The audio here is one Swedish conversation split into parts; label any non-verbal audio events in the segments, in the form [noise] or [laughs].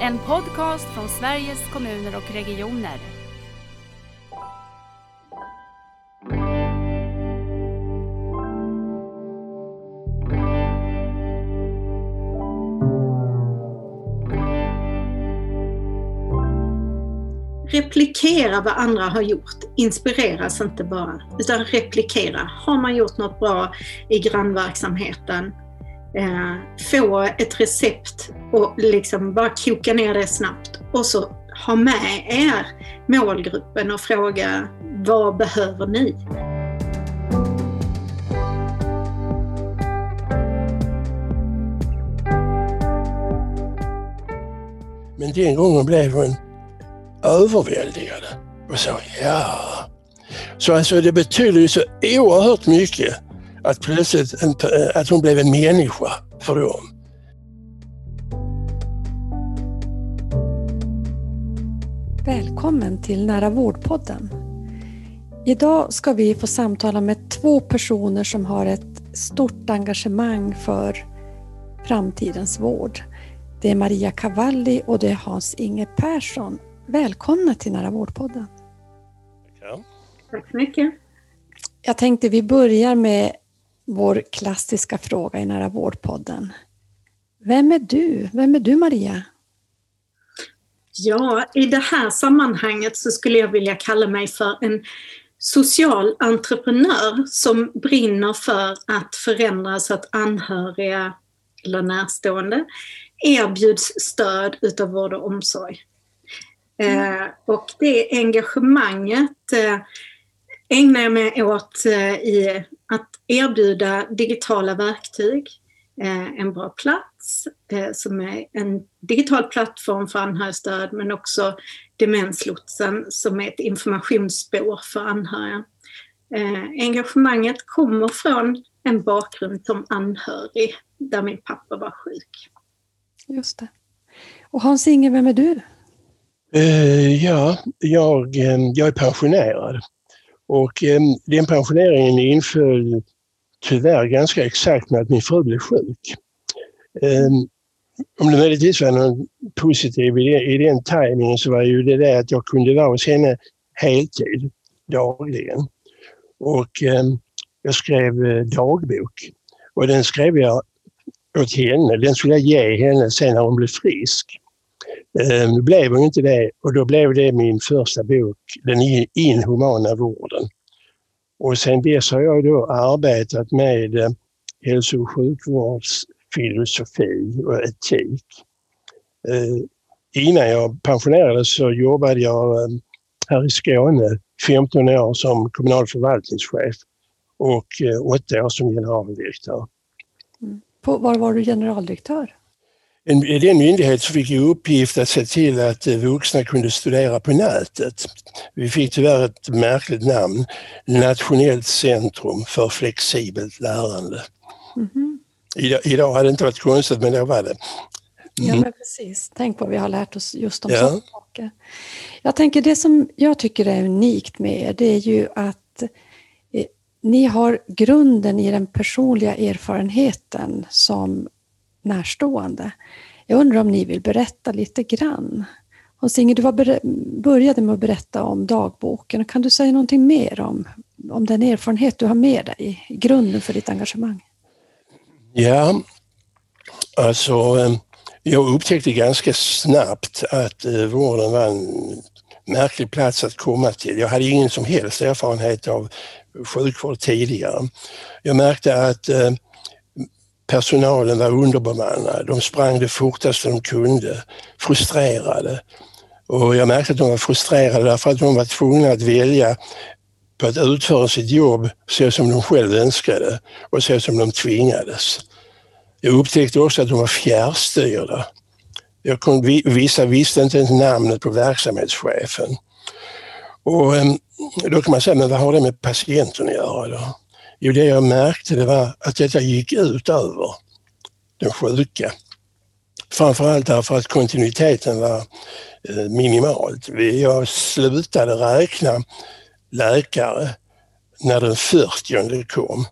En podcast från Sveriges kommuner och regioner. replikera vad andra har gjort. Inspireras inte bara, utan replikera. Har man gjort något bra i grannverksamheten, Eh, få ett recept och liksom bara koka ner det snabbt. Och så ha med er målgruppen och fråga vad behöver ni? Men den gången blev hon överväldigad. och sa ja. Så alltså det betyder ju så oerhört mycket att plötsligt en, att hon blev en människa för dem. Välkommen till Nära vårdpodden. Idag ska vi få samtala med två personer som har ett stort engagemang för framtidens vård. Det är Maria Cavalli och det är Hans-Inge Persson Välkomna till Nära vårdpodden. Ja. Tack så mycket. Jag tänkte vi börjar med vår klassiska fråga i Nära vårdpodden. Vem är du? Vem är du Maria? Ja, i det här sammanhanget så skulle jag vilja kalla mig för en social entreprenör som brinner för att förändra så att anhöriga eller närstående erbjuds stöd utav vård och omsorg. Mm. Eh, och det engagemanget eh, ägnar jag mig åt eh, i att erbjuda digitala verktyg, en bra plats som är en digital plattform för anhörigstöd men också Demenslotsen som är ett informationsspår för anhöriga. Engagemanget kommer från en bakgrund som anhörig där min pappa var sjuk. Just det. Och Hans-Inge, vem är du? Ja, jag, jag är pensionerad och eh, den pensioneringen inföll tyvärr ganska exakt med att min fru blev sjuk. Eh, om det möjligtvis var något positivt i, i den tajmingen så var ju det där att jag kunde vara hos henne heltid dagligen. Och ehm, jag skrev eh, dagbok och den skrev jag åt henne. Den skulle jag ge henne sen när hon blev frisk. Eh, nu blev hon inte det och då blev det min första bok, Den inhumana vården. Och sen dess har jag då arbetat med eh, hälso och sjukvårdsfilosofi och etik. Eh, innan jag pensionerades så jobbade jag här i Skåne 15 år som kommunal förvaltningschef och 8 år som generaldirektör. Mm. På, var var du generaldirektör? En, den myndighet fick i uppgift att se till att eh, vuxna kunde studera på nätet. Vi fick tyvärr ett märkligt namn, Nationellt centrum för flexibelt lärande. Mm -hmm. idag, idag hade det inte varit konstigt men då var det. Mm. Ja men precis, tänk vad vi har lärt oss just om ja. sådana saker. Jag tänker det som jag tycker är unikt med er, det är ju att eh, ni har grunden i den personliga erfarenheten som närstående. Jag undrar om ni vill berätta lite grann? Hans-Inge, du var började med att berätta om dagboken. Kan du säga någonting mer om, om den erfarenhet du har med dig i grunden för ditt engagemang? Ja, alltså eh, jag upptäckte ganska snabbt att eh, vården var en märklig plats att komma till. Jag hade ingen som helst erfarenhet av sjukvård tidigare. Jag märkte att eh, personalen var underbemannad. De sprang det fortaste de kunde, frustrerade. Och jag märkte att de var frustrerade därför att de var tvungna att välja på att utföra sitt jobb så som de själva önskade och så som de tvingades. Jag upptäckte också att de var fjärrstyrda. Jag kom, vissa visste inte ens namnet på verksamhetschefen. Och ehm, då kan man säga, men vad har det med patienten att göra då? Jo, det jag märkte det var att detta gick ut över den sjuka. Framförallt därför att kontinuiteten var eh, minimalt. Jag slutade räkna läkare när den 40 kom.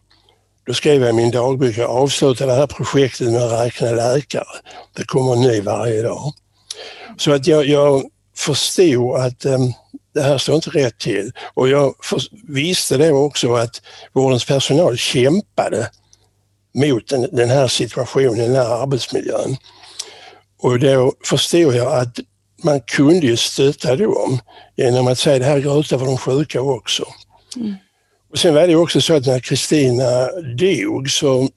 Då skrev jag i min dagbok, jag avslutar det här projektet med att räkna läkare. Det kommer en ny varje dag. Så att jag, jag förstod att um, det här står inte rätt till. Och jag visste då också att vårdens personal kämpade mot den, den här situationen, den här arbetsmiljön. Och då förstod jag att man kunde ju stötta dem genom att säga det här går ut över de sjuka också. Mm. Och sen var det också så att när Kristina dog så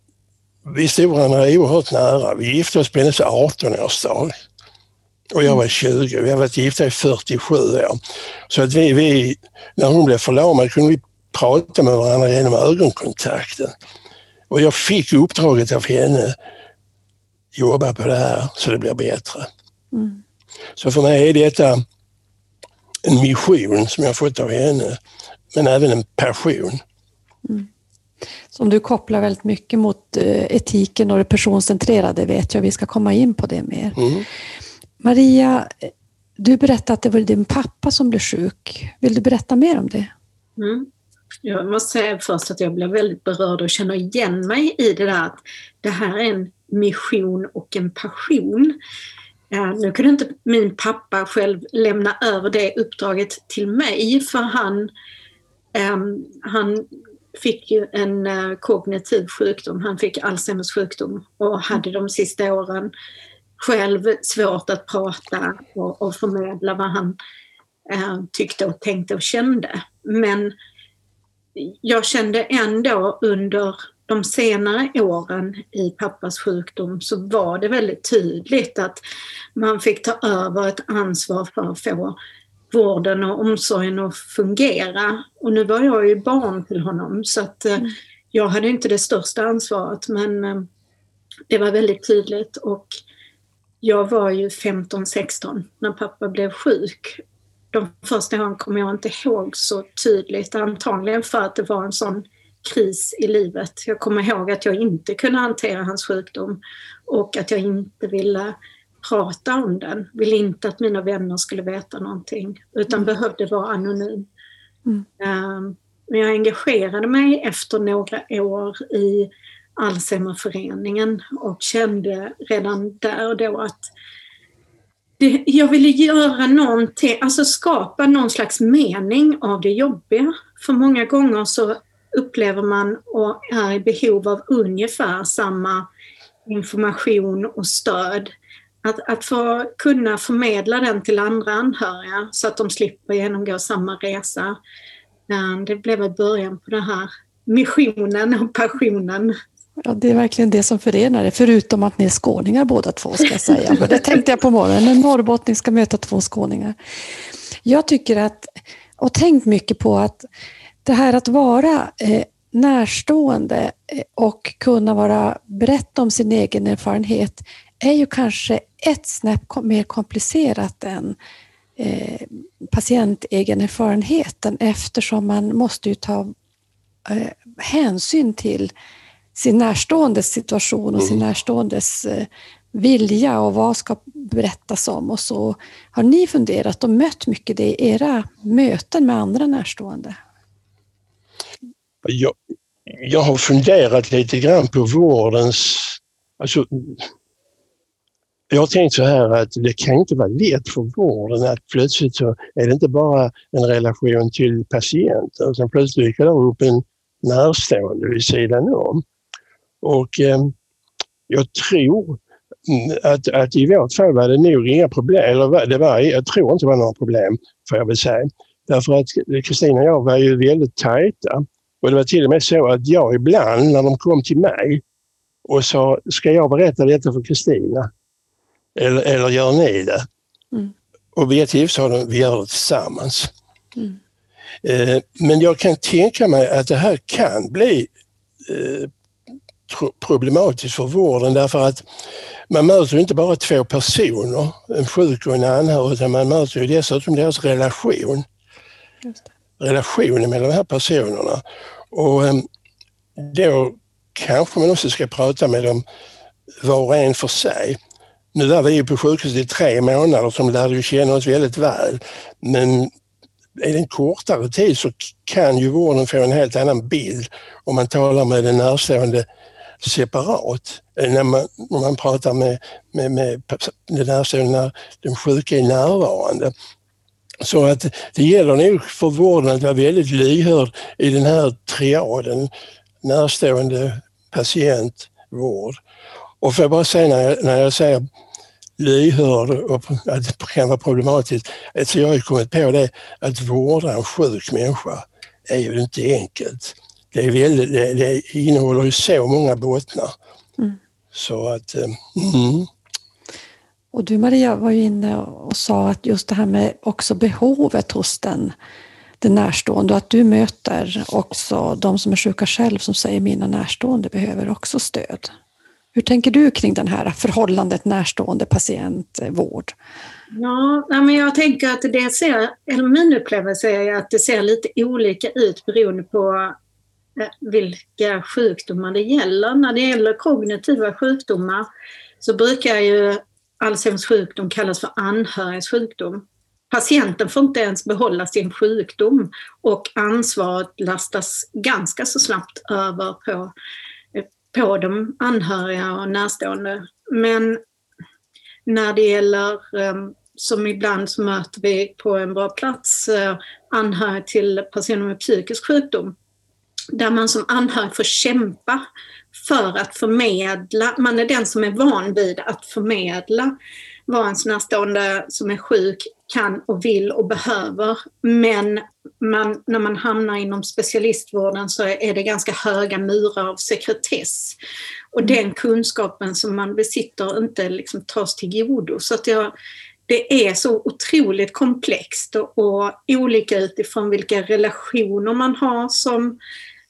vi stod varandra oerhört nära. Vi gifte oss på hennes 18-årsdag och jag var 20. Vi har varit gifta i 47 år. Så att vi, vi när hon blev förlamad kunde vi prata med varandra genom ögonkontakten. Och jag fick uppdraget av henne, jobba på det här så det blir bättre. Mm. Så för mig är detta en mission som jag fått av henne, men även en passion. Mm. Som du kopplar väldigt mycket mot eh, etiken och det personcentrerade vet jag, vi ska komma in på det mer. Mm. Maria, du berättade att det var din pappa som blev sjuk. Vill du berätta mer om det? Mm. Jag måste säga först att jag blev väldigt berörd och känner igen mig i det där att det här är en mission och en passion. nu kunde inte min pappa själv lämna över det uppdraget till mig för han, ehm, han fick ju en eh, kognitiv sjukdom. Han fick Alzheimers sjukdom och hade de sista åren själv svårt att prata och, och förmedla vad han uh, tyckte och tänkte och kände. Men jag kände ändå under de senare åren i pappas sjukdom så var det väldigt tydligt att man fick ta över ett ansvar för att få vården och omsorgen att fungera. Och nu var jag ju barn till honom så att eh, mm. jag hade inte det största ansvaret men eh, det var väldigt tydligt och jag var ju 15-16 när pappa blev sjuk de första åren kommer jag inte ihåg så tydligt, antagligen för att det var en sån kris i livet. Jag kommer ihåg att jag inte kunde hantera hans sjukdom och att jag inte ville prata om den. Ville inte att mina vänner skulle veta någonting utan mm. behövde vara anonym. Mm. Ehm, men jag engagerade mig efter några år i Alzheimerföreningen och kände redan där och då att det, jag ville göra någonting, alltså skapa någon slags mening av det jobbiga. För många gånger så upplever man och är i behov av ungefär samma information och stöd. Att, att få kunna förmedla den till andra anhöriga så att de slipper genomgå samma resa. Det blev början på den här missionen och passionen Ja, det är verkligen det som förenar er, förutom att ni är skåningar båda två, ska jag säga. Men det tänkte jag på morgonen, en norrbottning ska möta två skåningar. Jag tycker att, och tänkt mycket på att det här att vara eh, närstående eh, och kunna vara, berätta om sin egen erfarenhet är ju kanske ett snäpp mer komplicerat än eh, patientegenerfarenheten eftersom man måste ju ta eh, hänsyn till sin närståendes situation och sin mm. närståendes eh, vilja och vad ska berättas om och så. Har ni funderat och mött mycket det i era möten med andra närstående? Jag, jag har funderat lite grann på vårdens... Alltså, jag har tänkt så här att det kan inte vara lätt för vården att plötsligt så är det inte bara en relation till patienten utan plötsligt dyker det upp en närstående vid sidan om. Och eh, jag tror att, att i vårt fall var det nog inga problem, eller det var, jag tror inte det var några problem får jag väl säga. Därför att Kristina och jag var ju väldigt tajta. Och det var till och med så att jag ibland när de kom till mig och sa, ska jag berätta detta för Kristina? Eller, eller gör ni det? Mm. Och vid ett tillfälle sa de, vi gör det tillsammans. Mm. Eh, men jag kan tänka mig att det här kan bli eh, problematiskt för vården därför att man möter inte bara två personer, en sjuk och en anhörig, utan man möter ju dessutom deras relation. Relationen mellan de här personerna. Och ehm, då kanske man också ska prata med dem var och en för sig. Nu var vi på sjukhuset i tre månader som lärde ju känna oss väldigt väl. Men är det en kortare tid så kan ju vården få en helt annan bild om man talar med den närstående separat. Eh, när man, när man pratar med, med, med den närstående när den sjuka är närvarande. Så att det gäller nog för vården att vara väldigt lyhörd i den här triaden, närstående, patient, vård. Och får jag bara säga när jag, när jag säger lyhörd och att det kan vara problematiskt, så jag har ju kommit på det att vårda en sjuk människa är ju inte enkelt. Det, är väldigt, det, det innehåller ju så många bottnar. Mm. Så att, eh, mm. Och du Maria var ju inne och sa att just det här med också behovet hos den, den närstående och att du möter också de som är sjuka själv som säger mina närstående behöver också stöd. Hur tänker du kring det här förhållandet närstående patient-vård? Ja, men jag tänker att det ser, eller min upplevelse är att det ser lite olika ut beroende på eh, vilka sjukdomar det gäller. När det gäller kognitiva sjukdomar så brukar ju Alzheimers sjukdom kallas för anhörigs sjukdom. Patienten får inte ens behålla sin sjukdom och ansvaret lastas ganska så snabbt över på, på de anhöriga och närstående. Men när det gäller, ehm, som ibland så möter vi på en bra plats, eh, anhöriga till personer med psykisk sjukdom, där man som anhörig får kämpa för att förmedla, man är den som är van vid att förmedla vad ens närstående som är sjuk kan och vill och behöver. Men man, när man hamnar inom specialistvården så är det ganska höga murar av sekretess. Och mm. den kunskapen som man besitter inte liksom tas till godo. Så att jag, det är så otroligt komplext och, och olika utifrån vilka relationer man har som,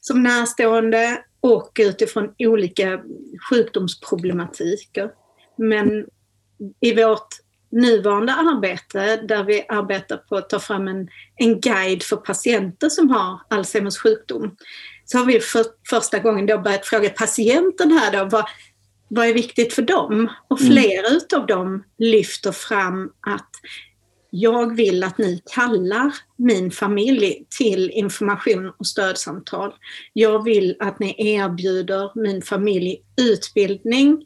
som närstående och utifrån olika sjukdomsproblematiker. Men i vårt nuvarande arbete där vi arbetar på att ta fram en, en guide för patienter som har Alzheimers sjukdom så har vi för första gången då börjat fråga patienten här då, vad, vad är viktigt för dem? Och mm. flera mm. utav dem lyfter fram att jag vill att ni kallar min familj till information och stödsamtal. Jag vill att ni erbjuder min familj utbildning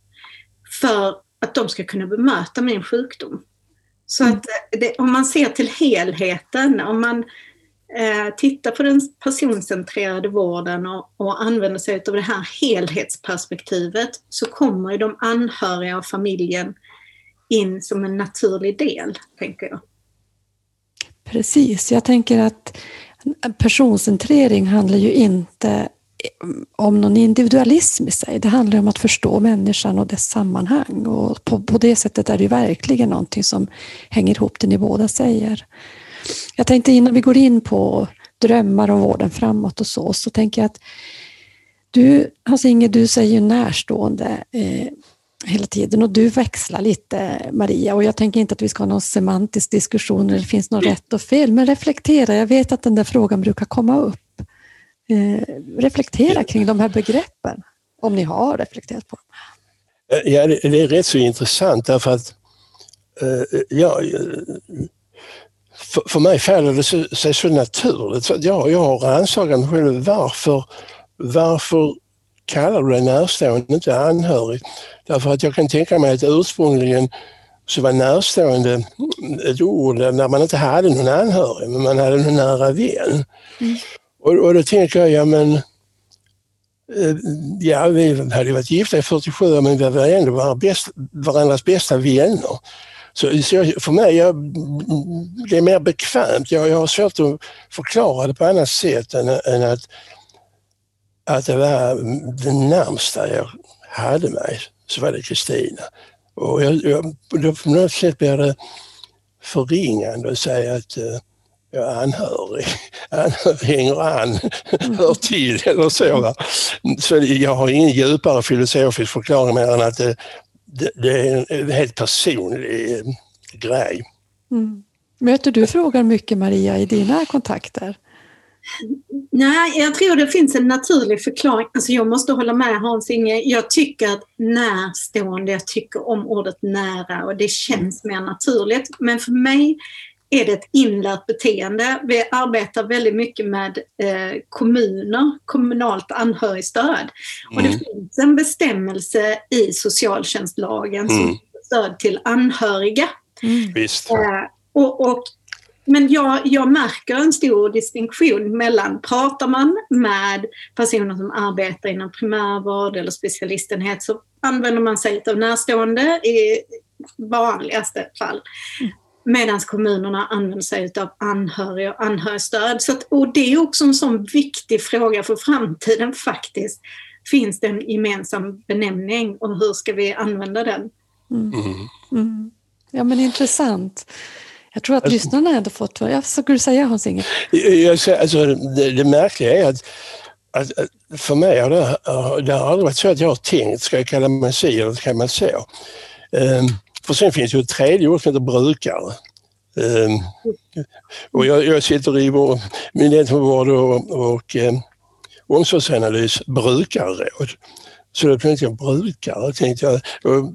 för att de ska kunna bemöta min sjukdom. Så mm. att det, om man ser till helheten, om man eh, tittar på den personcentrerade vården och, och använder sig av det här helhetsperspektivet så kommer de anhöriga och familjen in som en naturlig del, tänker jag. Precis, jag tänker att personcentrering handlar ju inte om någon individualism i sig. Det handlar om att förstå människan och dess sammanhang. Och på, på det sättet är det verkligen någonting som hänger ihop det ni båda säger. Jag tänkte innan vi går in på drömmar om vården framåt och så, så tänker jag att du, Hans-Inge, du säger ju närstående. Eh, Eh, hela tiden och du växlar lite Maria och jag tänker inte att vi ska ha någon semantisk diskussion eller det finns något rätt och fel, men reflektera. Jag vet att den där frågan brukar komma upp. Eh, reflektera kring de här begreppen, om ni har reflekterat på dem. Eh, ja, det är rätt så intressant därför att eh, ja, för, för mig faller det sig så naturligt. Så jag, jag har rannsakat mig själv varför, varför kallar du dig närstående, inte anhörig. Därför att jag kan tänka mig att ursprungligen så var närstående ett ord när man inte hade någon anhörig, men man hade någon nära vän. Mm. Och, och då tänker jag, ja men eh, Ja, vi hade varit gifta i 47 år men vi var ändå var bäst, varandras bästa vänner. Så, så för mig jag, det är mer bekvämt. Jag, jag har svårt att förklara det på annat sätt än, än att att det var det närmsta jag hade mig, så var det Kristina. Och jag, jag, då på något sätt blir det förringande att säga att eh, uh, jag är anhörig. [laughs] Anhörig hänger an, [laughs] hör till eller så. Va? Så jag har ingen djupare filosofisk förklaring mer än att det, det, det är en helt personlig eh, grej. Mm. Möter du frågan mycket Maria i dina kontakter? Nej, jag tror det finns en naturlig förklaring. Alltså jag måste hålla med Hans-Inge. Jag tycker att närstående, jag tycker om ordet nära och det känns mer naturligt. Men för mig är det ett inlärt beteende. Vi arbetar väldigt mycket med eh, kommuner, kommunalt anhörigstöd. Mm. Och det mm. finns en bestämmelse i socialtjänstlagen mm. som stöd till anhöriga. Mm. Visst. Eh, och, och, men jag, jag märker en stor distinktion mellan, pratar man med personer som arbetar inom primärvård eller specialistenhet så använder man sig av närstående i vanligaste fall. Mm. Medan kommunerna använder sig av anhöriga och anhörigstöd. Så att, och det är också en sån viktig fråga för framtiden faktiskt. Finns det en gemensam benämning och hur ska vi använda den? Mm. Mm. mm. Ja men intressant. Jag tror att alltså, lyssnarna ändå fått... Vad skulle du säga Hans-Inge? Alltså, det, det märkliga är att, att, för mig har det, det har aldrig varit så att jag har tänkt, ska jag kalla mig si eller ska man så? Um, för sen finns ju ett tredje ord som heter brukare. Um, och jag, jag sitter i vår myndighet för vård och, och um, omsorgsanalys brukarråd. Så då tänkte jag brukare, tänkte jag. [laughs]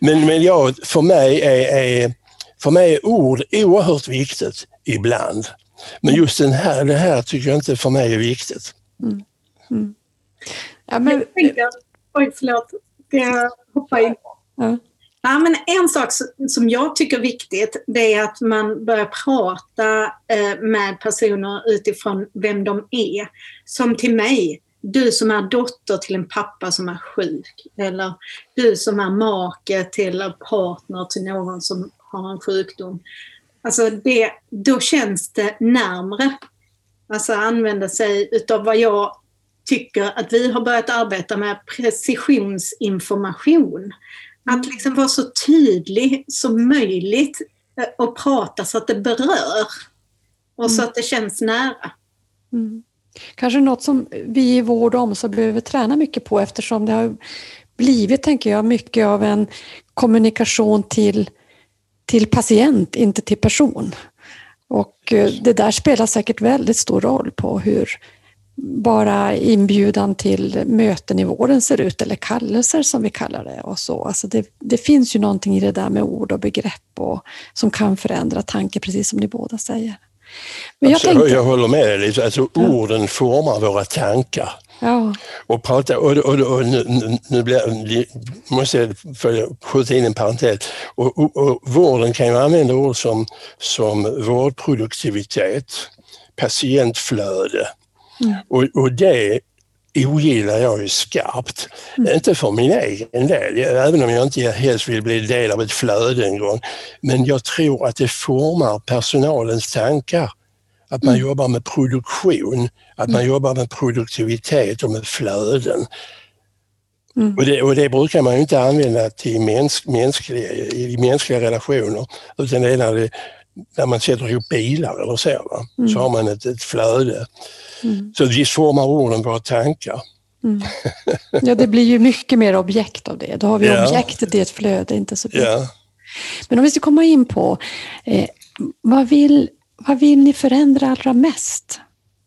men men ja, för mig är, är, för mig är ord oerhört viktigt ibland. Men just den här, det här tycker jag inte för mig är viktigt. Mm. Mm. Ja, men... Jag tänker, oj förlåt, ska jag hoppa in? Ja. Ja, men en sak som jag tycker är viktigt det är att man börjar prata eh, med personer utifrån vem de är. Som till mig, du som är dotter till en pappa som är sjuk. Eller du som är make till en partner till någon som har en sjukdom. Alltså det, då känns det närmre. Alltså använda sig utav vad jag tycker att vi har börjat arbeta med, precisionsinformation. Att liksom vara så tydlig som möjligt eh, och prata så att det berör och så mm. att det känns nära. Mm. Kanske något som vi i vård och omsorg behöver träna mycket på eftersom det har blivit, tänker jag, mycket av en kommunikation till, till patient, inte till person. Och eh, det där spelar säkert väldigt stor roll på hur bara inbjudan till möten i vården ser ut, eller kallelser som vi kallar det. och så. Alltså det, det finns ju någonting i det där med ord och begrepp och, som kan förändra tanke, precis som ni båda säger. Men jag, alltså, tänkte... jag håller med dig, alltså, orden formar våra tankar. Ja. Och prata, och, och, och nu, nu blir, måste jag följa, skjuta in en parentes. Och, och, och, vården kan ju använda ord som, som vårdproduktivitet, patientflöde, Mm. Och, och det ogillar jag ju skarpt. Mm. Inte för min egen del, även om jag inte helst vill bli del av ett flöde en gång. Men jag tror att det formar personalens tankar. Att man mm. jobbar med produktion, att man mm. jobbar med produktivitet och med flöden. Mm. Och, det, och, det, brukar man inte använda till mäns, mänskliga, i mänskliga relationer utan det är när, det, när man sätter ihop bilar eller så. Va? Mm. Så har man ett, ett flöde. Mm. Så visst formar orden våra tankar. Mm. [laughs] Ja, det blir ju mycket mer objekt av det. Då har vi ja. objektet i ett flöde, inte så ja. Men om vi ska komma in på, eh, vad, vill, vad vill ni förändra allra mest?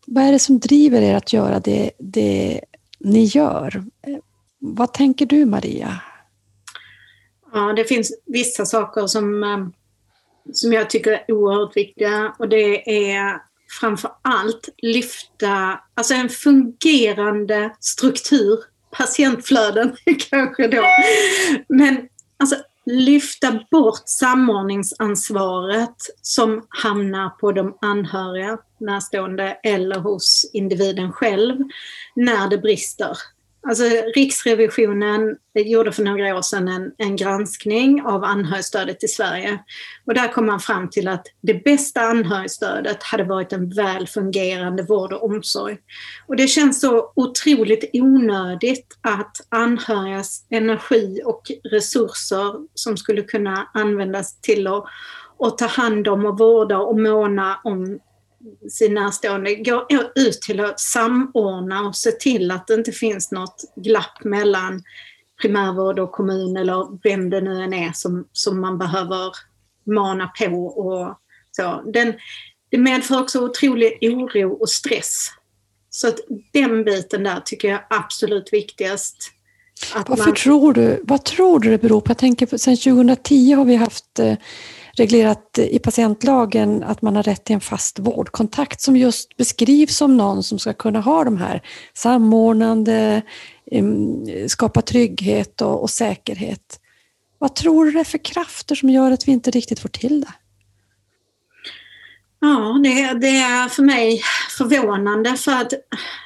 Vad är det som driver er att göra det, det ni gör? Vad tänker du Maria? Ja, det finns vissa saker som, eh, som jag tycker är oerhört viktiga och det är framför allt lyfta, alltså en fungerande struktur, patientflöden [laughs] kanske då. Men alltså lyfta bort samordningsansvaret som hamnar på de anhöriga, närstående eller hos individen själv när det brister. Alltså, Riksrevisionen gjorde för några år sedan en, en granskning av anhörigstödet i Sverige. Och där kom man fram till att det bästa anhörigstödet hade varit en väl fungerande vård och omsorg. Och det känns så otroligt onödigt att anhörigas energi och resurser som skulle kunna användas till att, att ta hand om och vårda och måna om sin närstående går ut till att samordna och se till att det inte finns något glapp mellan primärvård och kommun eller vem det nu än är som, som man behöver mana på. Och så. Den, det medför också otrolig oro och stress. Så att den biten där tycker jag är absolut viktigast. Varför man... tror du, vad tror du det beror på? Jag tänker, sedan 2010 har vi haft eh, reglerat i patientlagen att man har rätt till en fast vårdkontakt som just beskrivs som någon som ska kunna ha de här samordnande, skapa trygghet och, och säkerhet. Vad tror du det är för krafter som gör att vi inte riktigt får till det? Ja, det, det, är för mig förvånande för att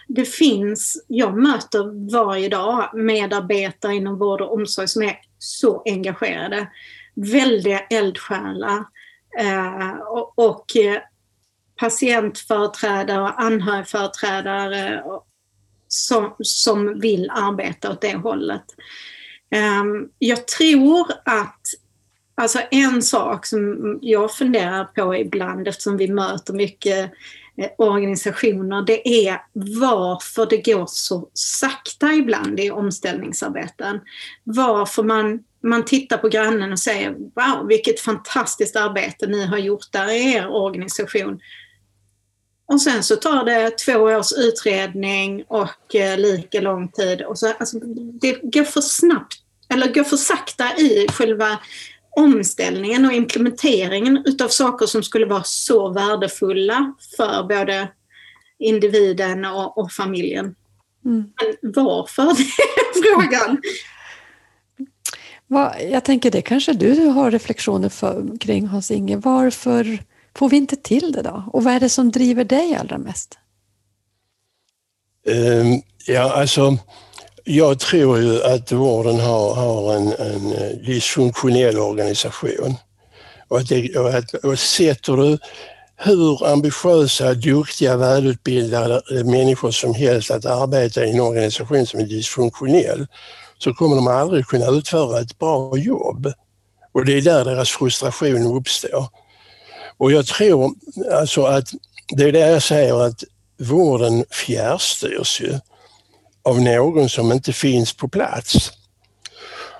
det finns, jag möter varje dag medarbetare inom vård och omsorg som är så engagerade. Väldiga eldsjälar eh, och, och eh, patientföreträdare och anhörigföreträdare som, som vill arbeta åt det hållet. Ehm, jag tror att Alltså en sak som jag funderar på ibland eftersom vi möter mycket eh, organisationer, det är varför det går så sakta ibland i omställningsarbeten. Varför man, man tittar på grannen och säger wow vilket fantastiskt arbete ni har gjort där i er organisation. Och sen så tar det två års utredning och eh, lika lång tid. Och så, alltså, det går för snabbt, eller går för sakta i själva omställningen och implementeringen utav saker som skulle vara så värdefulla för både individen och, och familjen. Mm. Men varför? [laughs] Det är frågan. Jag tänker det kanske du har reflektioner för, kring Hans-Inge. Varför får vi inte till det då? Och vad är det som driver dig allra mest? Um, ja, alltså jag tror ju att vården har, har en, en eh, dysfunktionell organisation. Och, att det, och, att, och sätter du hur ambitiösa, duktiga, välutbildade människor som helst att arbeta i en organisation som är dysfunktionell så kommer de aldrig kunna utföra ett bra jobb. Och det är där deras frustration uppstår. Och jag tror alltså att, det är det jag säger att vården fjärrstyrs ju av någon som inte finns på plats.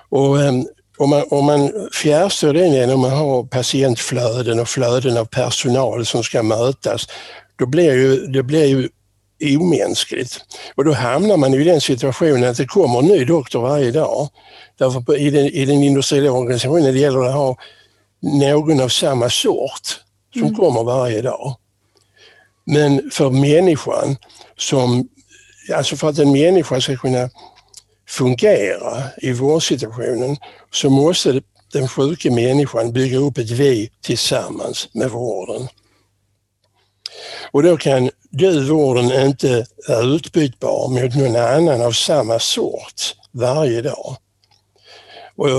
Och, ehm, om man, om man fjärrstyr den genom att ha patientflöden och flöden av personal som ska mötas, då blir ju, det blir ju omänskligt. Och då hamnar man i den situationen att det kommer en ny doktor varje dag. Därför i den, i den industriella organisationen det gäller det att ha någon av samma sort som mm. kommer varje dag. Men för människan som alltså för att en människa ska kunna fungera i vårdsituationen så måste den sjuka människan bygga upp ett vi tillsammans med vården. Och då kan du, vården, inte vara utbytbar mot någon annan av samma sort varje dag. Och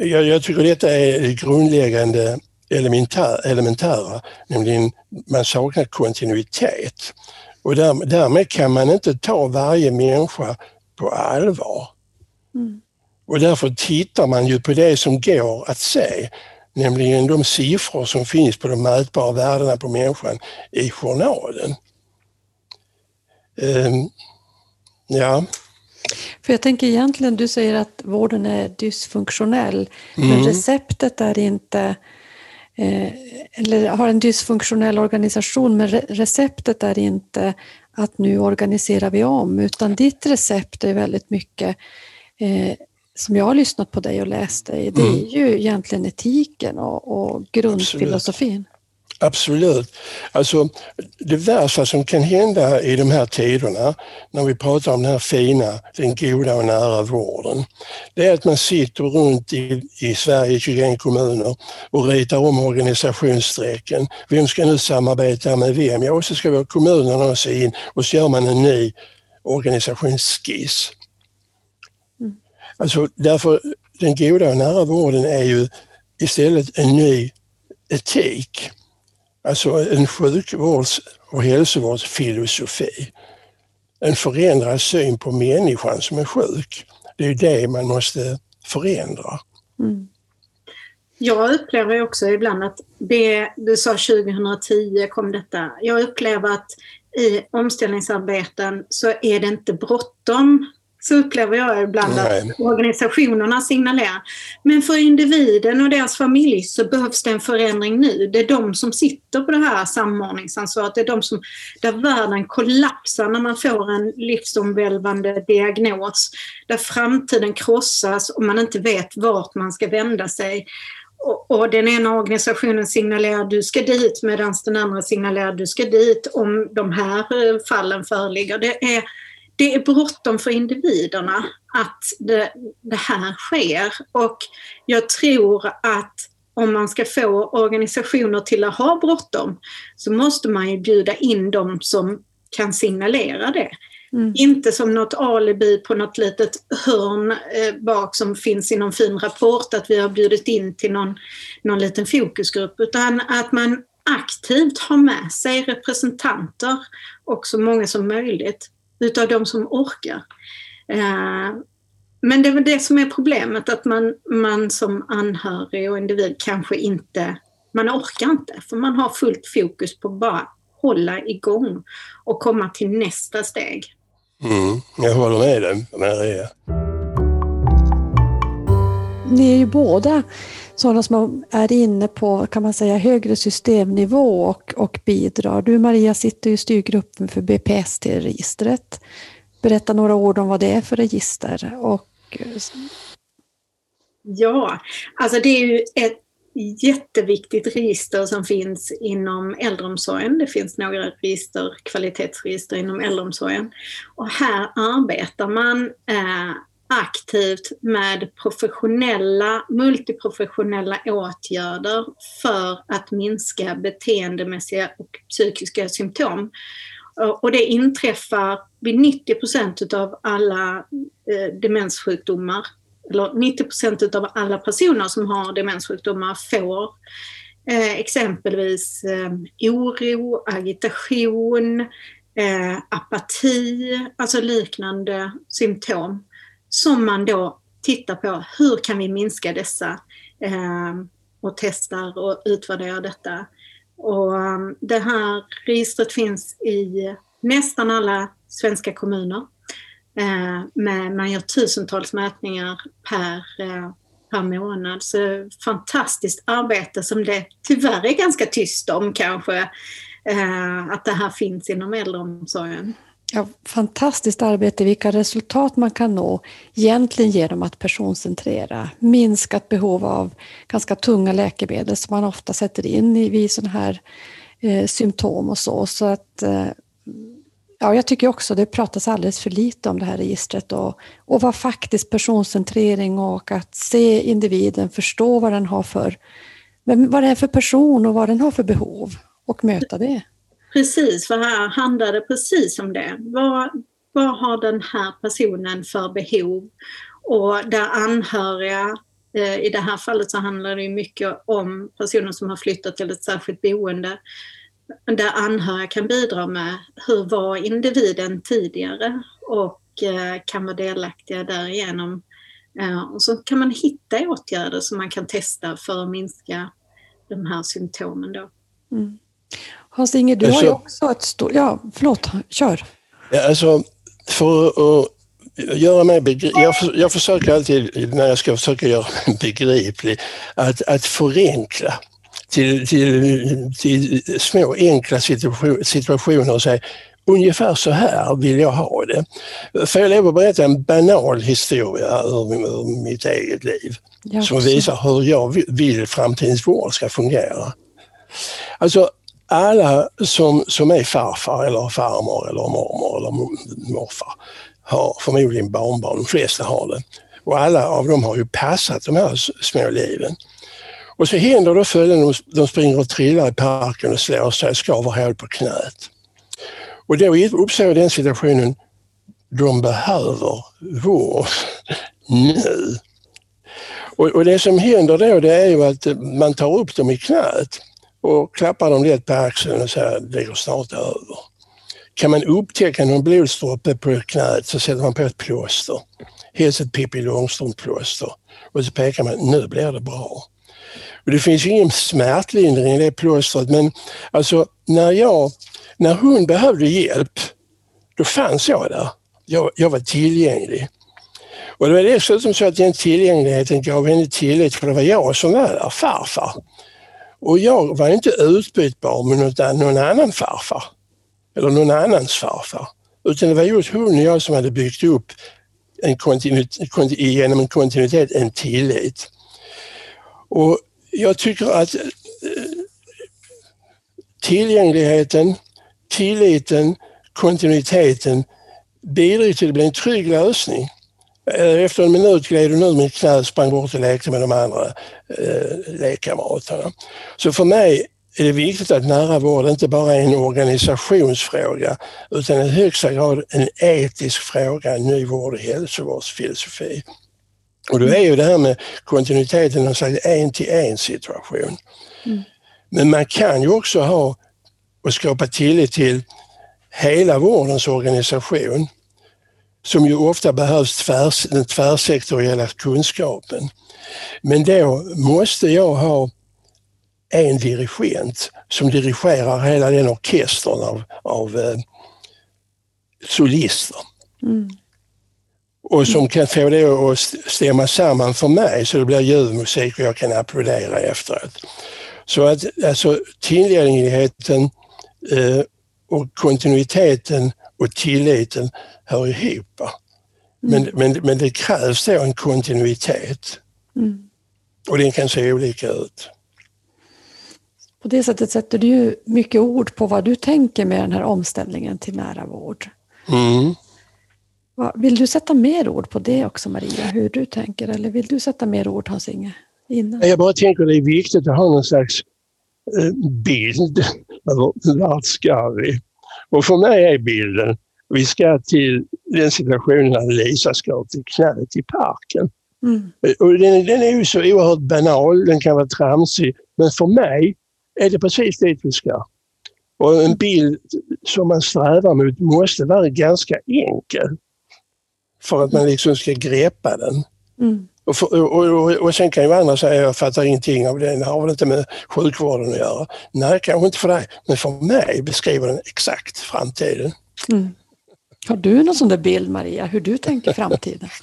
jag, jag tycker detta är grundläggande elementär, elementära, nämligen man saknar kontinuitet. Och där, därmed kan man inte ta varje människa på allvar. Mm. Och därför tittar man ju på det som går att se, nämligen de siffror som finns på de mätbara värdena på människan i journalen. Um, ja. För jag tänker egentligen, du säger att vården är dysfunktionell, mm. men receptet är inte Eh, eller har en dysfunktionell organisation, men receptet är inte att nu organiserar vi om, utan ditt recept är väldigt mycket eh, som jag har lyssnat på dig och läst dig, det är mm. ju egentligen etiken och, och grundfilosofin. Absolut. Absolut. Alltså, det värsta som kan hända i de här tiderna, när vi pratar om den här fina, den goda och nära vården, det är att man sitter runt i, i Sverige, 21 kommuner, och ritar om organisationsstrecken. Vem ska nu samarbeta med vem? Ja, och så ska vi ha kommunerna sig in och så gör man en ny organisationsskiss. Alltså, därför, den goda och nära vården är ju istället en ny etik Alltså en sjukvårds och hälsovårdsfilosofi. En förändrad syn på människan som är sjuk. Det är det man måste förändra. Mm. Jag upplever också ibland att det, du sa 2010 kom detta. Jag upplever att i omställningsarbeten så är det inte bråttom så upplever jag ibland Nej. att organisationerna signalerar. Men för individen och deras familj så behövs det en förändring nu. Det är de som sitter på det här samordningsansvaret. Det är de som, där världen kollapsar när man får en livsomvälvande diagnos. Där framtiden krossas och man inte vet vart man ska vända sig. och, den ena organisationen signalerar du ska dit medan den andra signalerar du ska dit om de här eh, fallen föreligger. Det är, det är bråttom för individerna att det, det här sker och jag tror att om man ska få organisationer till att ha bråttom så måste man ju bjuda in dem som kan signalera det. Mm. Inte som något alibi på något litet hörn eh, bak som finns i någon fin rapport att vi har bjudit in till någon, någon liten fokusgrupp utan att man aktivt har med sig representanter och så många som möjligt utav de som orkar. Eh, men det är väl det som är problemet att man, man som anhörig och individ kanske inte, man orkar inte för man har fullt fokus på bara hålla igång och komma till nästa steg. Mm, jag håller med dig, Maria. Ni är ju båda sådana som är inne på kan man säga, högre systemnivå och, och bidrar. Du Maria sitter i styrgruppen för BPST-registret. Berätta några ord om vad det är för register. Och... Ja, alltså det är ju ett jätteviktigt register som finns inom äldreomsorgen. Det finns några register, kvalitetsregister inom äldreomsorgen. Och här arbetar man eh, aktivt med professionella, multiprofessionella åtgärder för att minska beteendemässiga och psykiska symptom. Och det inträffar vid 90 procent av alla eh, demenssjukdomar eller 90 procent av alla personer som har demenssjukdomar får eh, exempelvis eh, oro, agitation, eh, apati, alltså liknande symptom som man då tittar på hur kan vi minska dessa eh, och testar och utvärderar detta. Och um, det här registret finns i nästan alla svenska kommuner. Eh, med, man gör tusentals mätningar per, eh, per månad. Så fantastiskt arbete som det tyvärr är ganska tyst om kanske. Eh, att det här finns inom äldreomsorgen. Ja, fantastiskt arbete, vilka resultat man kan nå egentligen genom att personcentrera. Minskat behov av ganska tunga läkemedel som man ofta sätter in vid sådana här eh, symptom och så. så att, eh, ja, jag tycker också det pratas alldeles för lite om det här registret och, och vad faktiskt personcentrering och att se individen, förstå vad den har för, vad det är för person och vad den har för behov och möta det. Precis, för här handlar det precis om det. Vad, vad har den här personen för behov? Och där anhöriga, eh, i det här fallet så handlar det mycket om personer som har flyttat till ett särskilt boende, där anhöriga kan bidra med hur var individen tidigare och eh, kan vara delaktiga därigenom. Eh, och så kan man hitta åtgärder som man kan testa för att minska de här symptomen. Då. Mm. Hans-Inge, du alltså, har ju också ett stort... Ja, förlåt, kör. Ja, alltså, för att göra mig begriplig, jag, för, jag försöker alltid när jag ska försöka göra mig [laughs] begriplig, att, att förenkla till, till, till små enkla situation, situationer och säga ungefär så här vill jag ha det. Får jag lov att berätta en banal historia ur, ur mitt eget liv ja, som visar hur jag vill framtidens vård ska fungera. Alltså alla som, som är farfar eller farmor eller mormor eller morfar har förmodligen barnbarn, de flesta har det. Och alla av dem har ju passat de här små liven. Och så händer då följande, de springer och trillar i parken och slår sig, skaver hål på knät. Och då uppstår den situationen, de behöver vård [laughs] nu. Och, och det som händer då det är ju att man tar upp dem i knät och klappar dem lätt på axeln och säger det går snart över. Kan man upptäcka någon blodsdroppe på knät så sätter man på ett plåster. Helst ett Pippi Långstrump-plåster. Och så pekar man, nu blir det bra. Och det finns ingen smärtlindring i det plåstret men alltså när jag, när hon behövde hjälp, då fanns jag där. Jag, jag var tillgänglig. Och det var dessutom så att den tillgängligheten gav henne tillit för det var jag som var där, farfar. Och jag var inte utbytbar med någon annan farfar. Eller någon annans farfar. Utan det var just hon och jag som hade byggt upp en genom en kontinuitet en tillit. Och jag tycker att eh, tillgängligheten, tilliten, kontinuiteten bidrar till att det blir en trygg lösning. Eh, efter en minut gled hon ur mitt knä och sprang bort och lekte med de andra eh, lekkamraterna. Så för mig är det viktigt att nära vård inte bara är en organisationsfråga utan i högsta grad en etisk fråga, en ny vård och hälsovårdsfilosofi. Och då är ju det här med kontinuiteten en slags en till en situation. Mm. Men man kan ju också ha och skapa tillit till hela vårdens organisation som ju ofta behövs tvärs, den tvärsektoriella kunskapen. Men då måste jag ha en dirigent som dirigerar hela den orkestern av, av eh, solister. Mm. Och som kan få det att stämma samman för mig så det blir ljudmusik och jag kan applådera efteråt. Så att alltså tillgängligheten eh, och kontinuiteten och tilliten hör ihop. Men, mm. men, men det krävs då en kontinuitet. Mm. Och den kan se olika ut. På det sättet sätter du ju mycket ord på vad du tänker med den här omställningen till nära vård. Mm. Vill du sätta mer ord på det också Maria, hur du tänker? Eller vill du sätta mer ord Hans-Inge? Jag bara tänker att det är viktigt att ha någon slags eh, bild över vart ska vi? Och för mig är bilden, vi ska till den situationen när Lisa ska till knäet i parken. Mm. Och den, den, är ju så oerhört banal, den kan vara tramsig, men för mig är det precis dit vi ska. Och en bild som man strävar mot måste vara ganska enkel för att man liksom ska greppa den. Mm. Och, för, och, och, och, sen kan ju andra säga, jag fattar ingenting av det, det har väl inte med sjukvården att göra. Nej, kanske inte för dig, men för mig beskriver den exakt framtiden. Mm. Har du någon sån där bild, Maria, hur du tänker framtiden? [laughs]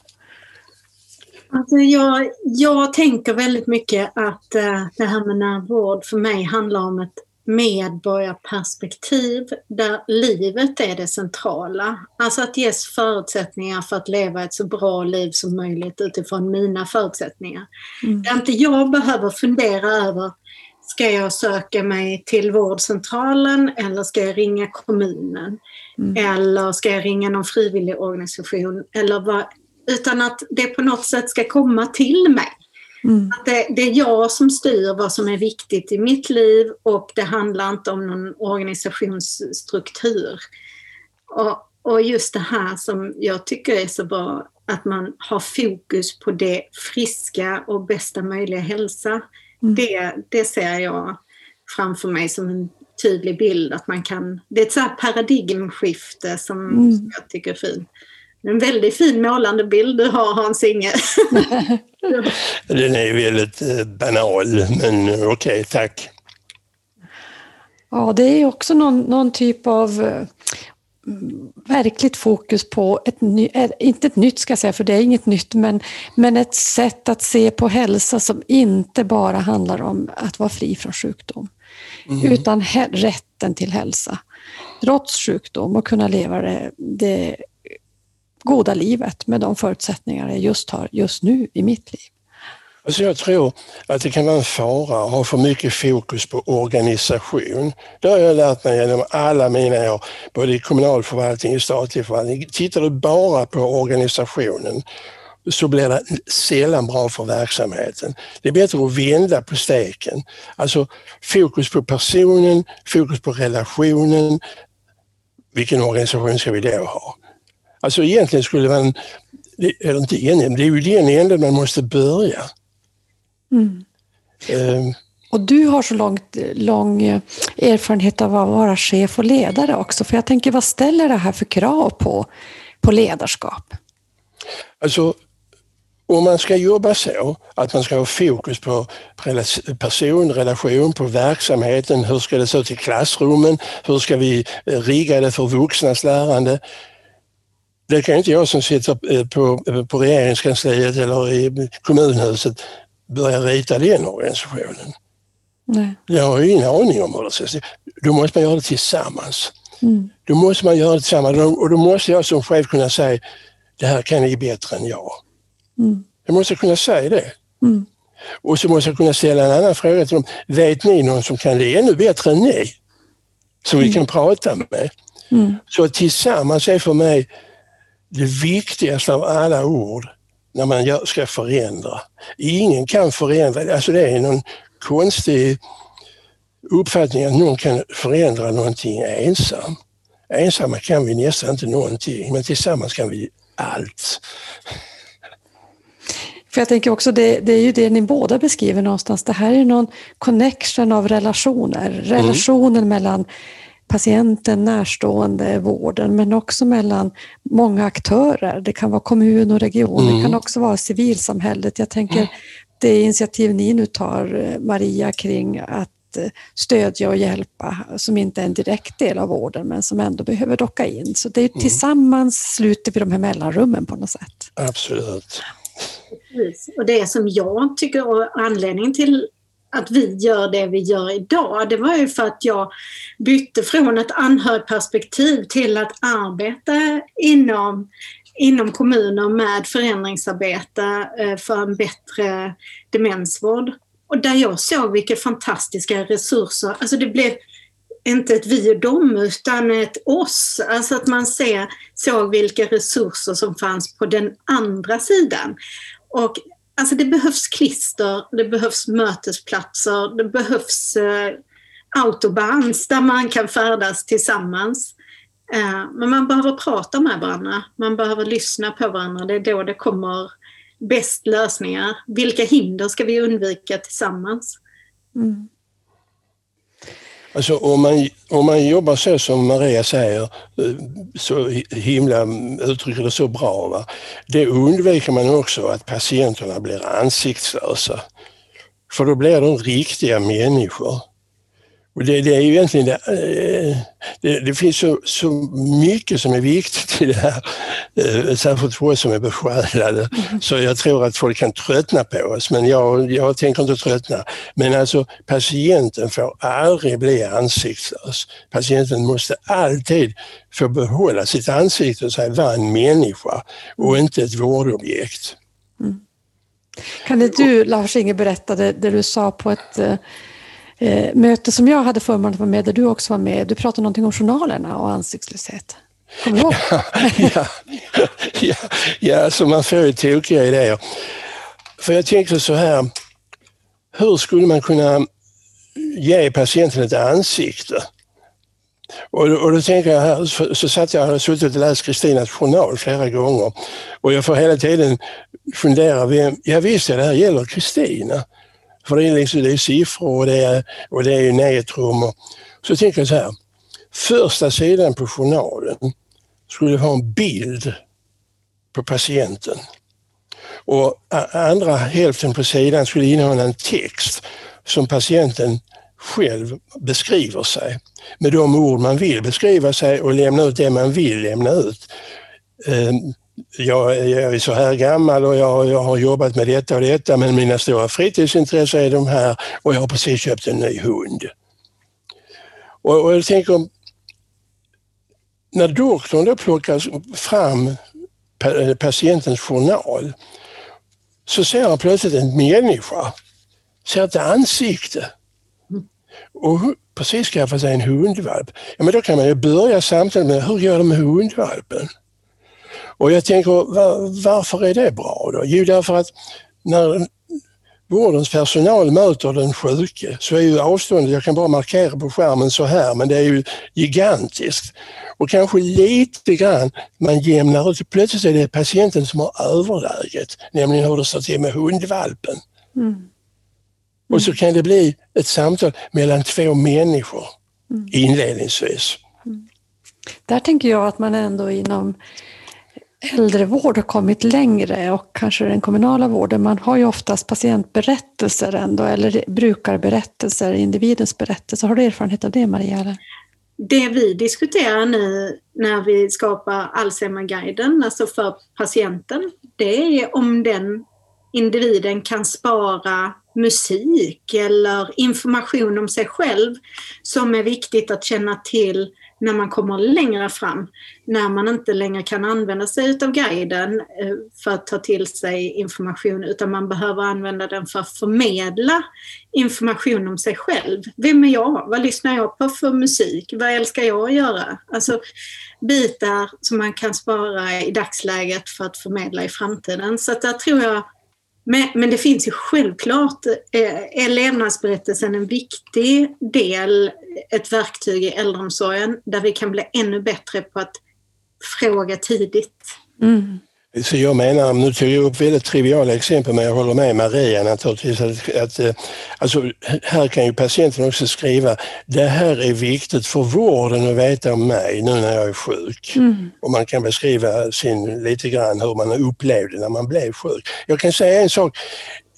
Alltså jag, jag tänker väldigt mycket att uh, det här med närvård för mig handlar om ett medborgarperspektiv där livet är det centrala. Alltså att ges förutsättningar för att leva ett så bra liv som möjligt utifrån mina förutsättningar. Mm. Där inte jag behöver fundera över Ska jag söka mig till vårdcentralen eller ska jag ringa kommunen? Mm. Eller ska jag ringa någon frivillig organisation? Eller vad, utan att det på något sätt ska komma till mig. Mm. Att det, det, är jag som styr vad som är viktigt i mitt liv och det handlar inte om någon organisationsstruktur. Och, och just det här som jag tycker är så bra, att man har fokus på det friska och bästa möjliga hälsa. Mm. Det, det ser jag framför mig som en tydlig bild. Att man kan, det är ett så paradigmskifte som, mm. som jag tycker är fint. En väldigt fin målande bild du har Hans-Inge. [laughs] Den är väldigt eh, banal, men okej, okay, tack. Ja, det är också någon, någon typ av eh, verkligt fokus på, ett ny, eh, inte ett nytt ska jag säga, för det är inget nytt, men, men ett sätt att se på hälsa som inte bara handlar om att vara fri från sjukdom, mm. utan rätten till hälsa, trots sjukdom och kunna leva det, det goda livet med de förutsättningar jag just har just nu i mitt liv. Alltså jag tror att det kan vara en fara att ha för mycket fokus på organisation. Det har jag lärt mig genom alla mina år, både i kommunal förvaltning och statlig förvaltning. Tittar du bara på organisationen så blir det sällan bra för verksamheten. Det är bättre att vända på steken. Alltså fokus på personen, fokus på relationen. Vilken organisation ska vi då ha? Alltså egentligen skulle man, eller inte egentligen, det är ju den änden man måste börja. Mm. Um, och du har så långt, lång erfarenhet av att vara chef och ledare också, för jag tänker vad ställer det här för krav på, på ledarskap? Alltså, om man ska jobba så att man ska ha fokus på person, relation, på verksamheten, hur ska det se ut i klassrummen, hur ska vi rigga det för vuxnas lärande, det kan inte jag som sitter på, på regeringskansliet eller i kommunhuset börja rita den organisationen. Nej. Jag har ju ingen aning om hur det ska se Då måste man göra det tillsammans. Mm. Då måste man göra det tillsammans och då måste jag som chef kunna säga det här kan ni bättre än jag. Mm. Jag måste kunna säga det. Mm. Och så måste jag kunna ställa en annan fråga till dem. Vet ni någon som kan det ännu bättre än ni? Som vi kan prata med. Mm. Så tillsammans är för mig det viktigaste av alla ord när man gör, ska förändra. Ingen kan förändra, alltså det är någon konstig uppfattning att någon kan förändra någonting ensam. Ensamma kan vi nästan inte någonting, men tillsammans kan vi allt. För jag tänker också, det, det är ju det ni båda beskriver någonstans. Det här är någon connection av relationer. Relationen mm. mellan patienten, närstående, vården, men också mellan många aktörer. Det kan vara kommun och region, mm. det kan också vara civilsamhället. Jag tänker mm. det initiativ ni nu tar, Maria, kring att stödja och hjälpa som inte är en direkt del av vården men som ändå behöver docka in. Så det är mm. tillsammans sluter vi de här mellanrummen på något sätt. Absolut. Och det som jag tycker och anledningen till att vi gör det vi gör idag, det var ju för att jag bytte från ett anhörigperspektiv till att arbeta inom, inom kommuner med förändringsarbete eh, för en bättre demensvård. Och där jag såg vilka fantastiska resurser, alltså det blev inte ett vi och dem utan ett oss. Alltså att man ser, såg vilka resurser som fanns på den andra sidan. Och alltså det behövs klister, det behövs mötesplatser, det behövs eh, autobahns där man kan färdas tillsammans. Eh, men man behöver prata med varandra, man behöver lyssna på varandra. Det är då det kommer bäst lösningar. Vilka hinder ska vi undvika tillsammans? Mm. Alltså om man, om man jobbar så som Maria säger, eh, så himla uttrycker det så bra, va? det undviker man också att patienterna blir ansiktslösa. För då blir de riktiga människor. Och det, det, är ju egentligen det, eh, det, det finns så, så, mycket som är viktigt i det här, eh, särskilt för oss som är besjälade. Mm. Så jag tror att folk kan tröttna på oss, men jag, jag tänker inte tröttna. Men alltså patienten får aldrig bli ansiktslös. Patienten måste alltid få behålla sitt ansikte och säga vara en människa och inte ett vårdobjekt. Mm. Kan inte du, Lars-Inge, berätta det, det du sa på ett eh, möte som jag hade förmånen att vara med, där du också var med. Du pratade någonting om journalerna och ansiktslöshet. Kommer du ihåg? ja, ja, ja, så man får ju tokiga idéer. För jag tänkte så här, hur skulle man kunna ge patienten ett ansikte? Och, och då tänker jag här, så, så satt jag och suttit och läst Kristinas journal flera gånger och jag får hela tiden fundera, vem, ja visst ja, det här gäller Kristina. För det är, liksom, det är siffror och det är, och det är nätrum. Och, så tänker jag så här, första sidan på journalen skulle ha en bild på patienten. Och andra hälften på sidan skulle innehålla en text som patienten själv beskriver sig med de ord man vill beskriva sig och lämna ut det man vill lämna ut. Ehm, jag, jag är så här gammal och jag, jag har jobbat med detta och detta men mina stora fritidsintressen är de här och jag har precis köpt en ny hund. Och, och jag tänker, när doktorn då plockar fram patientens journal så ser han plötsligt en människa, ser ett ansikte och precis skaffat sig en hundvalp. Ja, men då kan man ju börja samtalet med hur gör de med hundvalpen? Och jag tänker, var, varför är det bra då? Jo, därför att när vårdens personal möter den sjuke så är ju avståndet, jag kan bara markera på skärmen så här, men det är ju gigantiskt. Och kanske lite grann man jämnar ut, plötsligt är det patienten som har överläget, nämligen hur det står till med hundvalpen. Mm. Mm. Och så kan det bli ett samtal mellan två människor mm. inledningsvis. Mm. Där tänker jag att man ändå inom äldrevård har kommit längre och kanske den kommunala vården, man har ju oftast patientberättelser ändå, eller brukarberättelser, individens berättelser. Har du erfarenhet av det Maria? Det vi diskuterar nu när vi skapar Alzheimerguiden, alltså för patienten, det är om den individen kan spara musik eller information om sig själv som är viktigt att känna till när man kommer längre fram, när man inte längre kan använda sig av guiden eh, för att ta till sig information, utan man behöver använda den för att förmedla information om sig själv. Vem är jag? Vad lyssnar jag på för musik? Vad älskar jag att göra? Alltså bitar som man kan spara i dagsläget för att förmedla i framtiden. Så att där tror jag men, men det finns ju självklart, eh, är levnadsberättelsen en viktig del, ett verktyg i äldreomsorgen där vi kan bli ännu bättre på att fråga tidigt. Mm. Så jag menar, nu tog jag upp väldigt triviala exempel men jag håller med Maria naturligtvis att, att eh, alltså, här kan ju patienten också skriva det här är viktigt för vården att veta om mig nu när jag är sjuk. Mm. Och man kan beskriva sin, lite grann hur man upplevde när man blev sjuk. Jag kan säga en sak,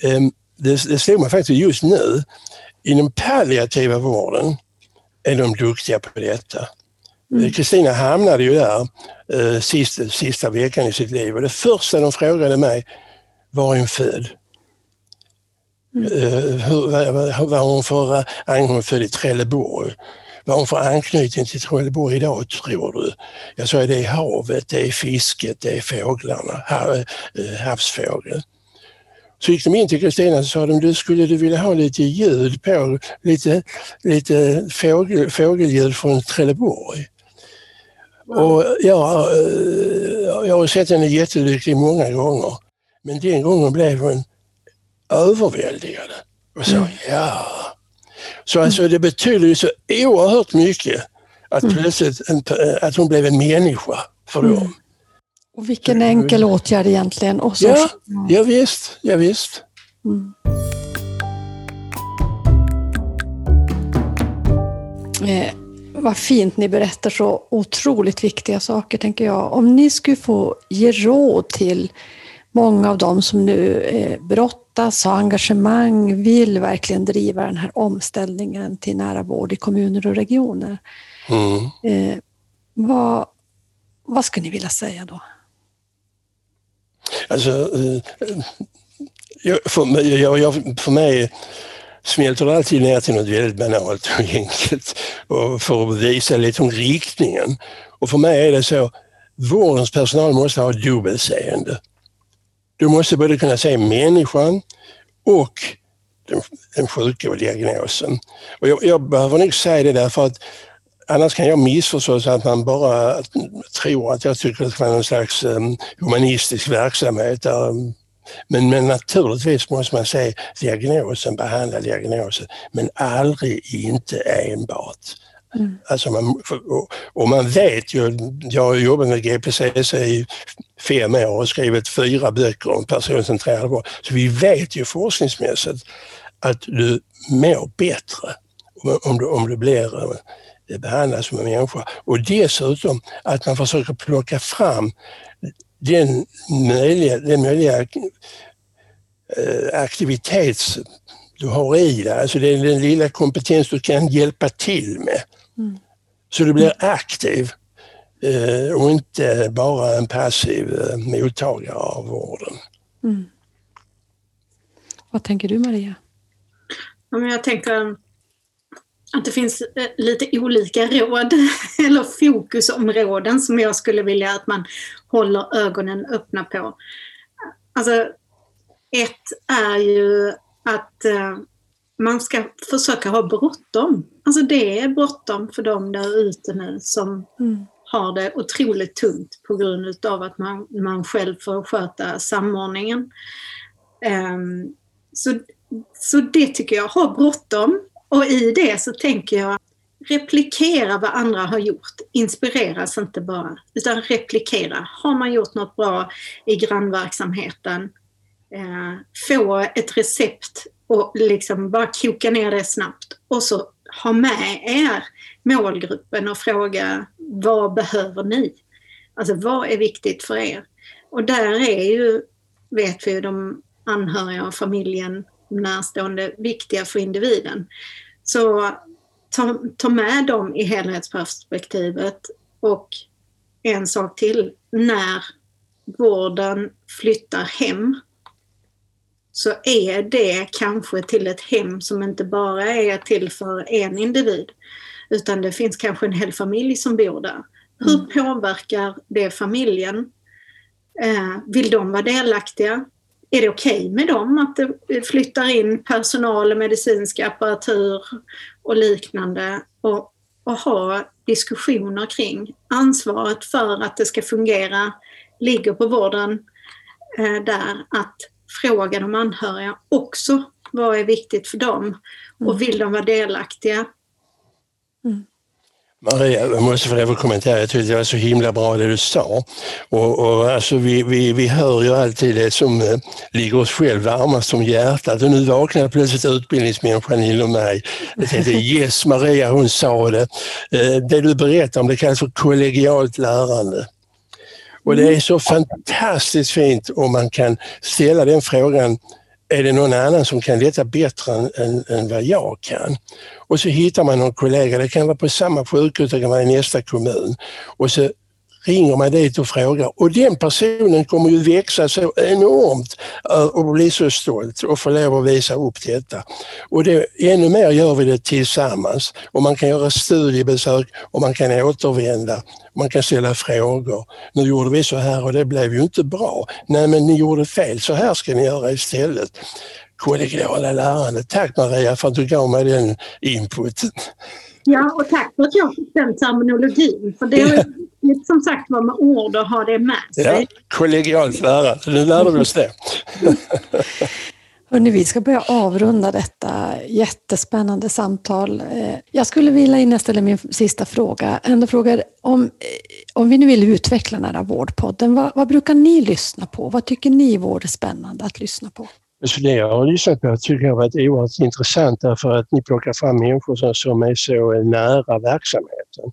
ehm, det, det slog mig faktiskt just nu, inom palliativa vården är de duktiga på detta. Mm. Kristina mm. hamnade ju där eh, sista, sista veckan i sitt liv och det första de frågade mig, var hon född? Mm. Eh, hur, vad, vad hon för, eh, hon född i Trelleborg. Vad hon för anknytning till Trelleborg idag tror du? Jag sa det är havet, det är fisket, det är fåglarna, eh, havsfågel. Så gick de in till Kristina och sa de, du skulle du vilja ha lite ljud på, lite, lite fågel, fågelljud från Trelleborg? Och ja, eh, jag har sett henne jättelycklig många gånger. Men den gången blev hon överväldigad och sa mm. ja. Så alltså det betyder ju så oerhört mycket att mm. plötsligt att hon blev en människa för mm. dem. Och vilken enkel åtgärd egentligen. Och så, ja, ja visst, ja, visst. Mm. Eh, vad fint ni berättar så otroligt viktiga saker, tänker jag. Om ni skulle få ge råd till många av dem som nu eh, brottas, har engagemang, vill verkligen driva den här omställningen till nära vård i kommuner och regioner. Mm. Eh, vad, vad skulle ni vilja säga då? Alltså, eh, för, mig, jag, för mig smälter det alltid ner till något väldigt banalt och [laughs] enkelt och för att visa lite om riktningen. Och för mig är det så, vårdens personal måste ha dubbelseende. Du måste både kunna se människan och den, den sjuka och diagnosen. Och jag, jag behöver nog säga det därför att annars kan jag missförstå så att man bara tror att jag tycker att det är någon slags um, humanistisk verksamhet där um, men, men naturligtvis måste man se diagnosen, behandla diagnosen, men aldrig inte enbart. Mm. Alltså man, och man vet ju, jag har jobbat med GPCC i fem år och skrivit fyra böcker om personcentrerad vård, så vi vet ju forskningsmässigt att du mår bättre om du, om du blir eh, behandlad som en människa. Och dessutom att man försöker plocka fram den möjliga, den möjliga eh, aktivitet du har i dig, alltså den, den lilla kompetens du kan hjälpa till med. Mm. Så du blir aktiv eh, och inte bara en passiv eh, mottagare av vården. Mm. Vad tänker du Maria? jag tänker att det finns eh, lite olika råd [laughs] eller fokusområden som jag skulle vilja att man håller ögonen öppna på. Alltså, ett är ju att eh, man ska försöka ha bråttom. Alltså det är bråttom för dem där ute nu som mm. har det otroligt tungt på grund av att man, man själv får sköta samordningen. Um, så, så det tycker jag, ha bråttom. Och i det så tänker jag replikera vad andra har gjort. Inspireras inte bara, utan replikera. Har man gjort något bra i grannverksamheten, eh, få ett recept och liksom bara koka ner det snabbt. Och så ha med er målgruppen och fråga vad behöver ni? Alltså vad är viktigt för er? Och där är ju, vet vi ju, de anhöriga och familjen närstående viktiga för individen. Så ta, ta med dem i helhetsperspektivet och en sak till, när vården flyttar hem så är det kanske till ett hem som inte bara är till för en individ utan det finns kanske en hel familj som bor där. Hur Mm. påverkar det familjen? Eh, vill de vara delaktiga? Är det okej med dem att det flyttar in personal och medicinsk apparatur och liknande och, och ha diskussioner kring? Ansvaret för att det ska fungera ligger på vården eh, där att fråga de anhöriga också vad är viktigt för dem och vill de vara delaktiga? Maria, jag måste få lov att kommentera. Jag tyckte det var så himla bra det du sa. Och, och alltså vi, vi, vi hör ju alltid det som eh, ligger oss själv varmast om hjärtat och nu vaknade plötsligt utbildningsmänniskan inom mig. Jag tänkte yes, Maria hon sa det. Eh, det du berättar om det kallas för kollegialt lärande. Och det är så fantastiskt fint om man kan ställa den frågan är det någon annan som kan detta bättre än, än, än vad jag kan? Och så hittar man någon kollega, det kan vara på samma sjukhus, det kan vara i nästa kommun. Och så ringer man dit och frågar och den personen kommer ju växa så enormt eh, och bli så stolt och få lov att visa upp detta. Och det, ännu mer gör vi det tillsammans och man kan göra studiebesök och man kan återvända. Man kan ställa frågor. Nu gjorde vi så här och det blev ju inte bra. Nej men ni gjorde fel, så här ska ni göra istället. Kollegiala lärande. Tack Maria för att du gav mig den inputen. Ja, och tack för att jag fick den terminologin. För det är som sagt var med ord och ha det med Ja, sig. kollegialt lärande, nu lärde vi oss det. Hörrni, vi ska börja avrunda detta jättespännande samtal. Eh, Jag skulle vilja, innan jag ställer min sista fråga, ändå fråga om, eh, om vi nu vill utveckla den här vårdpodden, vad, vad brukar ni lyssna på? Vad tycker ni vore spännande att lyssna på? Så det jag har lyssnat på tycker jag har varit oerhört intressant därför att ni plockar fram människor som, som är så nära verksamheten.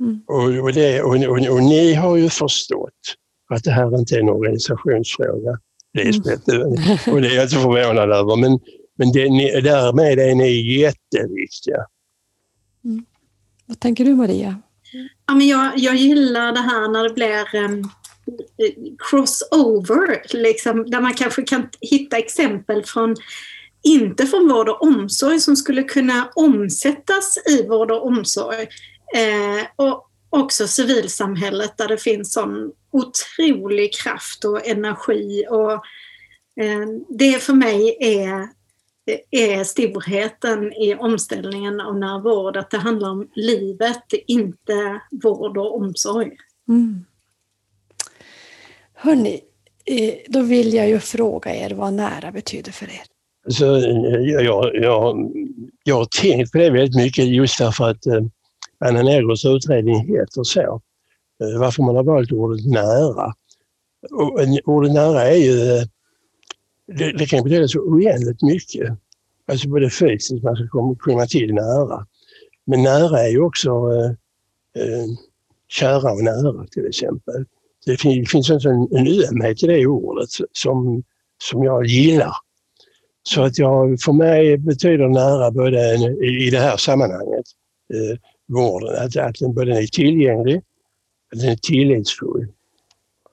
Mm. Och, och, det, och, och, och ni har ju förstått att det här inte är en organisationsfråga. Lisbeth, och det är jag inte förvånad över. Men, men det, ni, därmed är ni jätteviktiga. Vad tänker du Maria? Ja, men jag, jag gillar det här när det blir um, crossover, liksom, där man kanske kan hitta exempel från, inte från vård och omsorg, som skulle kunna omsättas i vård och omsorg. Eh, och också civilsamhället där det finns sån otrolig kraft och energi. Och, eh, det för mig är är storheten i omställningen av närvård, att det handlar om livet, inte vård och omsorg. Mm. Hörni, eh, då vill jag ju fråga er vad nära betyder för er. Så, eh, jag, jag, jag, jag har tänkt på det väldigt mycket just därför att eh, Anna Negros utredning heter så. Eh, varför man har valt ordet nära. Och, eh, ordet nära är ju, det, det kan betyda så oändligt mycket. Alltså både fysiskt, man ska komma, komma till nära. Men nära är ju också eh, eh, kära och nära till exempel. Det finns, finns alltså en, en ömhet i det ordet som, som jag gillar. Så att jag, för mig betyder nära både en, i, i det här sammanhanget, eh, vården, att, att den både är tillgänglig, att den är tillitsfull.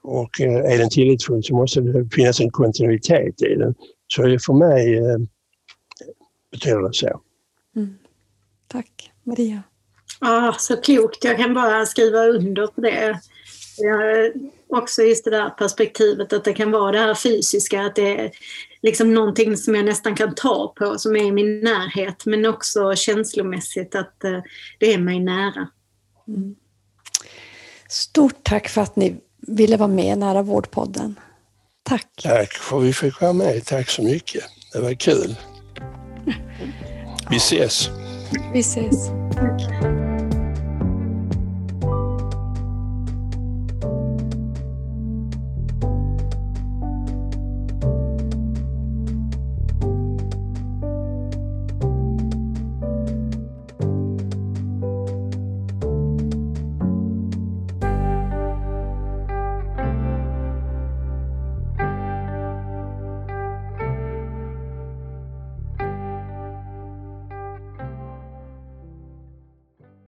Och eh, är den tillitsfull så måste det finnas en kontinuitet i den. Så det för mig eh, betyder det så. Mm. Tack. Maria? Ja, så klokt. Jag kan bara skriva under på det. Jag, också just det där perspektivet att det kan vara det här fysiska, att det är liksom någonting som jag nästan kan ta på, som är i min närhet, men också känslomässigt att eh, det är mig nära. Mm. Stort tack för att ni ville vara med i Nära vårdpodden. Tack. Tack för att vi fick vara med. Tack så mycket. Det var kul. Vi ses. Vi ses. Tack.